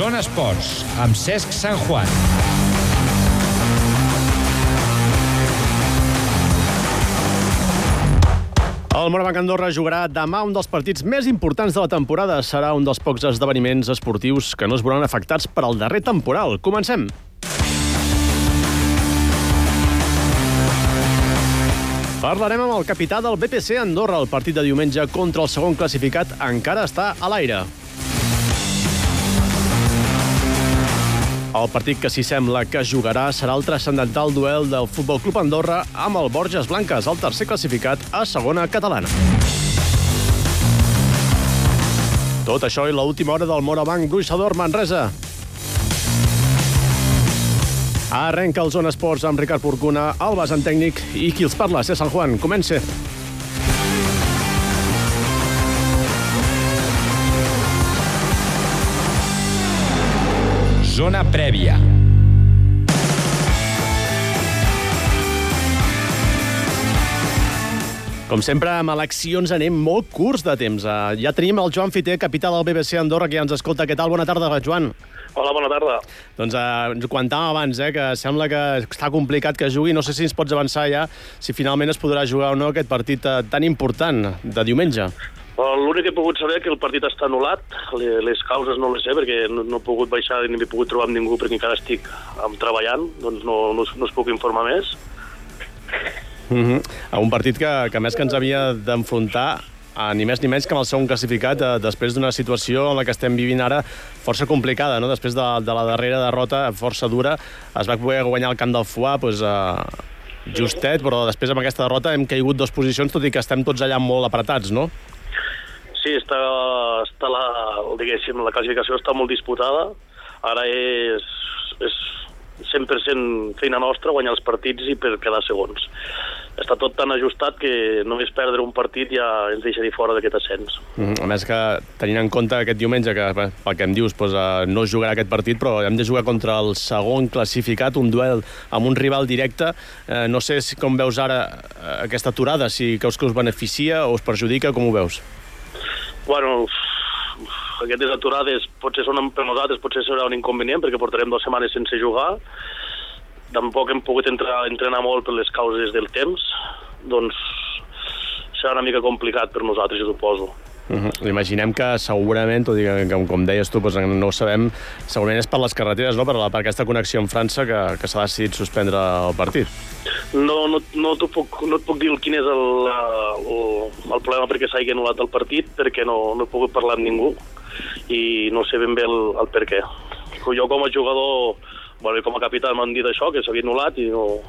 Zona Esports, amb Cesc Sant Juan. El Morabanc Andorra jugarà demà un dels partits més importants de la temporada. Serà un dels pocs esdeveniments esportius que no es veuran afectats per al darrer temporal. Comencem. Parlarem amb el capità del BPC Andorra. El partit de diumenge contra el segon classificat encara està a l'aire. El partit que s'hi sembla que jugarà serà el transcendental duel del Futbol Club Andorra amb el Borges Blanques, el tercer classificat a segona catalana. Tot això i l'última hora del Morabanc Bruixador Manresa. Arrenca el Zona Esports amb Ricard Porcuna, el en tècnic i qui els parla, César Juan. Comence. Zona prèvia. Com sempre, amb eleccions anem molt curts de temps. Uh, ja tenim el Joan Fiter, capità del BBC Andorra, que ja ens escolta. Què tal? Bona tarda, Joan. Hola, bona tarda. Doncs uh, ens ho comentàvem abans, eh, que sembla que està complicat que jugui. No sé si ens pots avançar ja si finalment es podrà jugar o no aquest partit uh, tan important de diumenge. L'únic que he pogut saber que el partit està anul·lat, les causes no les sé perquè no, no he pogut baixar ni he pogut trobar amb ningú perquè encara estic treballant, doncs no, no, no us puc informar més. Mm -hmm. Un partit que, que més que ens havia d'enfrontar a ni més ni menys que amb el segon classificat eh, després d'una situació en la que estem vivint ara força complicada, no? després de, de la darrera derrota força dura, es va poder guanyar el camp del Fuà doncs, eh, justet, però després amb aquesta derrota hem caigut dues posicions, tot i que estem tots allà molt apretats, no? Sí, està, està la, diguéssim, la classificació està molt disputada. Ara és, és 100% feina nostra guanyar els partits i per quedar segons. Està tot tan ajustat que només perdre un partit ja ens deixaria fora d'aquest ascens. Mm, a més que, tenint en compte aquest diumenge, que pel que em dius doncs, eh, no jugarà aquest partit, però hem de jugar contra el segon classificat, un duel amb un rival directe. Eh, no sé si, com veus ara eh, aquesta aturada, si creus que us beneficia o us perjudica, com ho veus? Bueno, aquestes aturades potser són per nosaltres, potser serà un inconvenient perquè portarem dues setmanes sense jugar. Tampoc hem pogut entrar, entrenar molt per les causes del temps, doncs serà una mica complicat per nosaltres, jo suposo. Uh -huh. Imaginem que segurament, tot i que, com, com deies tu, doncs no ho sabem, segurament és per les carreteres, no? per, la, per aquesta connexió amb França que, que s'ha decidit suspendre el partit. No, no, no, puc, no et puc dir quin és el, el, el problema perquè s'hagi anul·lat el partit, perquè no, no he pogut parlar amb ningú i no sé ben bé el, el per què. Jo com a jugador, bueno, com a capità m'han dit això, que s'havia anul·lat i no,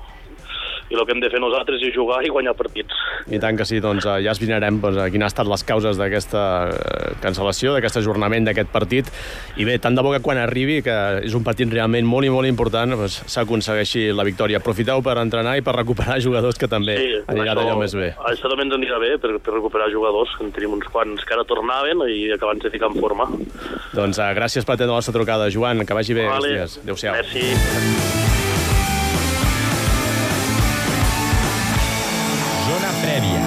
i el que hem de fer nosaltres és jugar i guanyar partits. I tant que sí, doncs eh, ja esbrinarem doncs, quines han estat les causes d'aquesta eh, cancel·lació, d'aquest ajornament d'aquest partit. I bé, tant de bo que quan arribi, que és un partit realment molt i molt important, doncs, s'aconsegueixi la victòria. Aprofiteu per entrenar i per recuperar jugadors que també sí, anirà d'allò més bé. Això també ens anirà bé per, per recuperar jugadors, que en tenim uns quants que ara tornaven i acabant de ficar en forma. Doncs uh, gràcies per atendre la nostra trucada, Joan, que vagi bé vale. dies. Adéu-siau. Merci. Prèvia.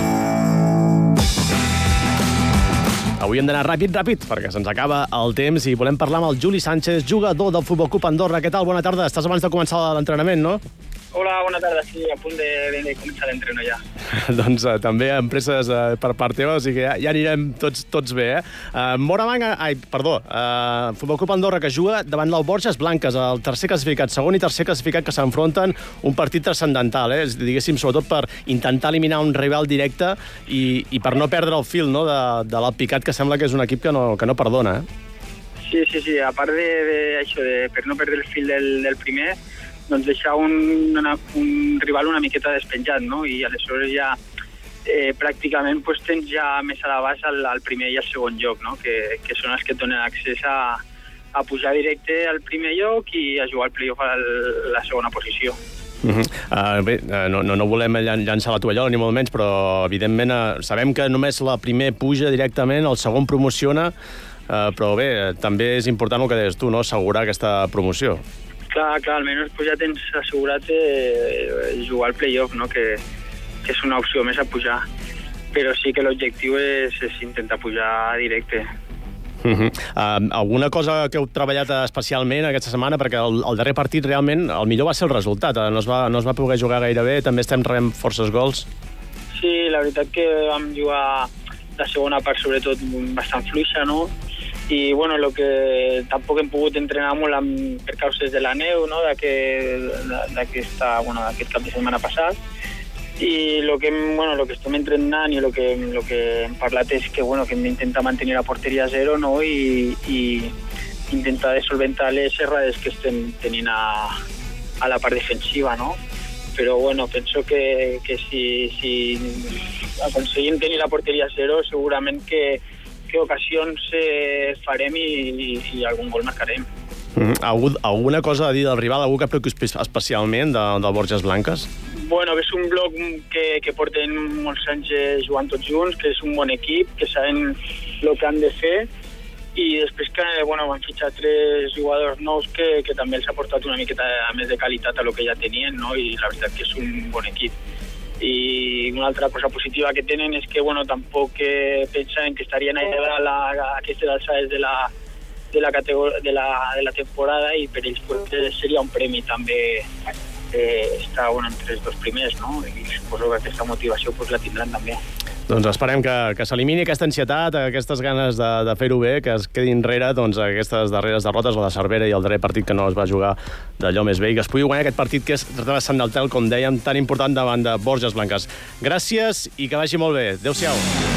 Avui hem d'anar ràpid, ràpid, perquè se'ns acaba el temps i volem parlar amb el Juli Sánchez, jugador del Futbol Club Andorra. Què tal? Bona tarda. Estàs abans de començar l'entrenament, no? Hola, bona tarda. Sí, a punt de, de començar l'entreno ja. doncs uh, també empreses uh, per part teva, o sigui que ja, ja anirem tots, tots bé, eh? Uh, Moravang, ai, perdó, uh, Futbol Club Andorra que juga davant del Borges Blanques, el tercer classificat, segon i tercer classificat que s'enfronten un partit transcendental, eh? Diguéssim, sobretot per intentar eliminar un rival directe i, i per no perdre el fil no? de, de l'Alpicat, que sembla que és un equip que no, que no perdona, eh? Sí, sí, sí. A part de, de això, de, per no perdre el fil del, del primer, doncs deixar un, una, un rival una miqueta despenjat, no? I aleshores ja eh, pràcticament pues, tens ja més a l'abast al, al primer i al segon lloc, no? que, que són els que et donen accés a, a pujar directe al primer lloc i a jugar al playoff a la segona posició. Uh -huh. uh, bé, uh, no, no, no volem llançar la tovallola ni molt menys, però evidentment uh, sabem que només la primer puja directament, el segon promociona, uh, però bé, també és important el que deies tu, no? assegurar aquesta promoció. Clar, clar, almenys pues ja tens assegurat eh, jugar al playoff, no? que, que és una opció més a pujar. Però sí que l'objectiu és, és intentar pujar directe. Uh -huh. uh, alguna cosa que heu treballat especialment aquesta setmana? Perquè el, el darrer partit realment el millor va ser el resultat. Uh, no, es va, no es va poder jugar gaire bé, també estem rebent forces gols. Sí, la veritat que vam jugar la segona part sobretot bastant fluixa, no? I bueno, lo que tampoc hem pogut entrenar molt amb, per causes de la neu, no? d'aquest bueno, cap de setmana passat i lo que, bueno, lo que estem entrenant i lo que, lo que hem parlat és que, bueno, que hem d'intentar mantenir la porteria a zero no? I, i intentar solventar les errades que estem tenint a, a la part defensiva, no? Però bueno, penso que, que si, si aconseguim tenir la porteria a zero, segurament que, que ocasions eh, farem i, i, i algun gol marcarem. Mm, -hmm. alguna cosa a dir del rival? Algú que preocupi especialment de, del Borges Blanques? Bueno, és un bloc que, que porten molts anys eh, jugant tots junts, que és un bon equip, que saben el que han de fer, i després que bueno, van fitxar tres jugadors nous que, que també els ha portat una miqueta més de qualitat a lo que ja tenien, no? i la veritat que és un bon equip. I una altra cosa positiva que tenen és que bueno, tampoc eh, pensaven que estarien a, la, a aquestes alçades de la, de la, de la, de la temporada i per ells pues, seria un premi també eh, estar bueno, entre els dos primers, no? I suposo que aquesta motivació pues, la tindran també. Doncs esperem que, que s'elimini aquesta ansietat, aquestes ganes de, de fer-ho bé, que es quedin enrere doncs, aquestes darreres derrotes, la de Cervera i el darrer partit que no es va jugar d'allò més bé, i que es pugui guanyar aquest partit que és Tel, com dèiem, tan important davant de Borges Blanques. Gràcies i que vagi molt bé. Adéu-siau.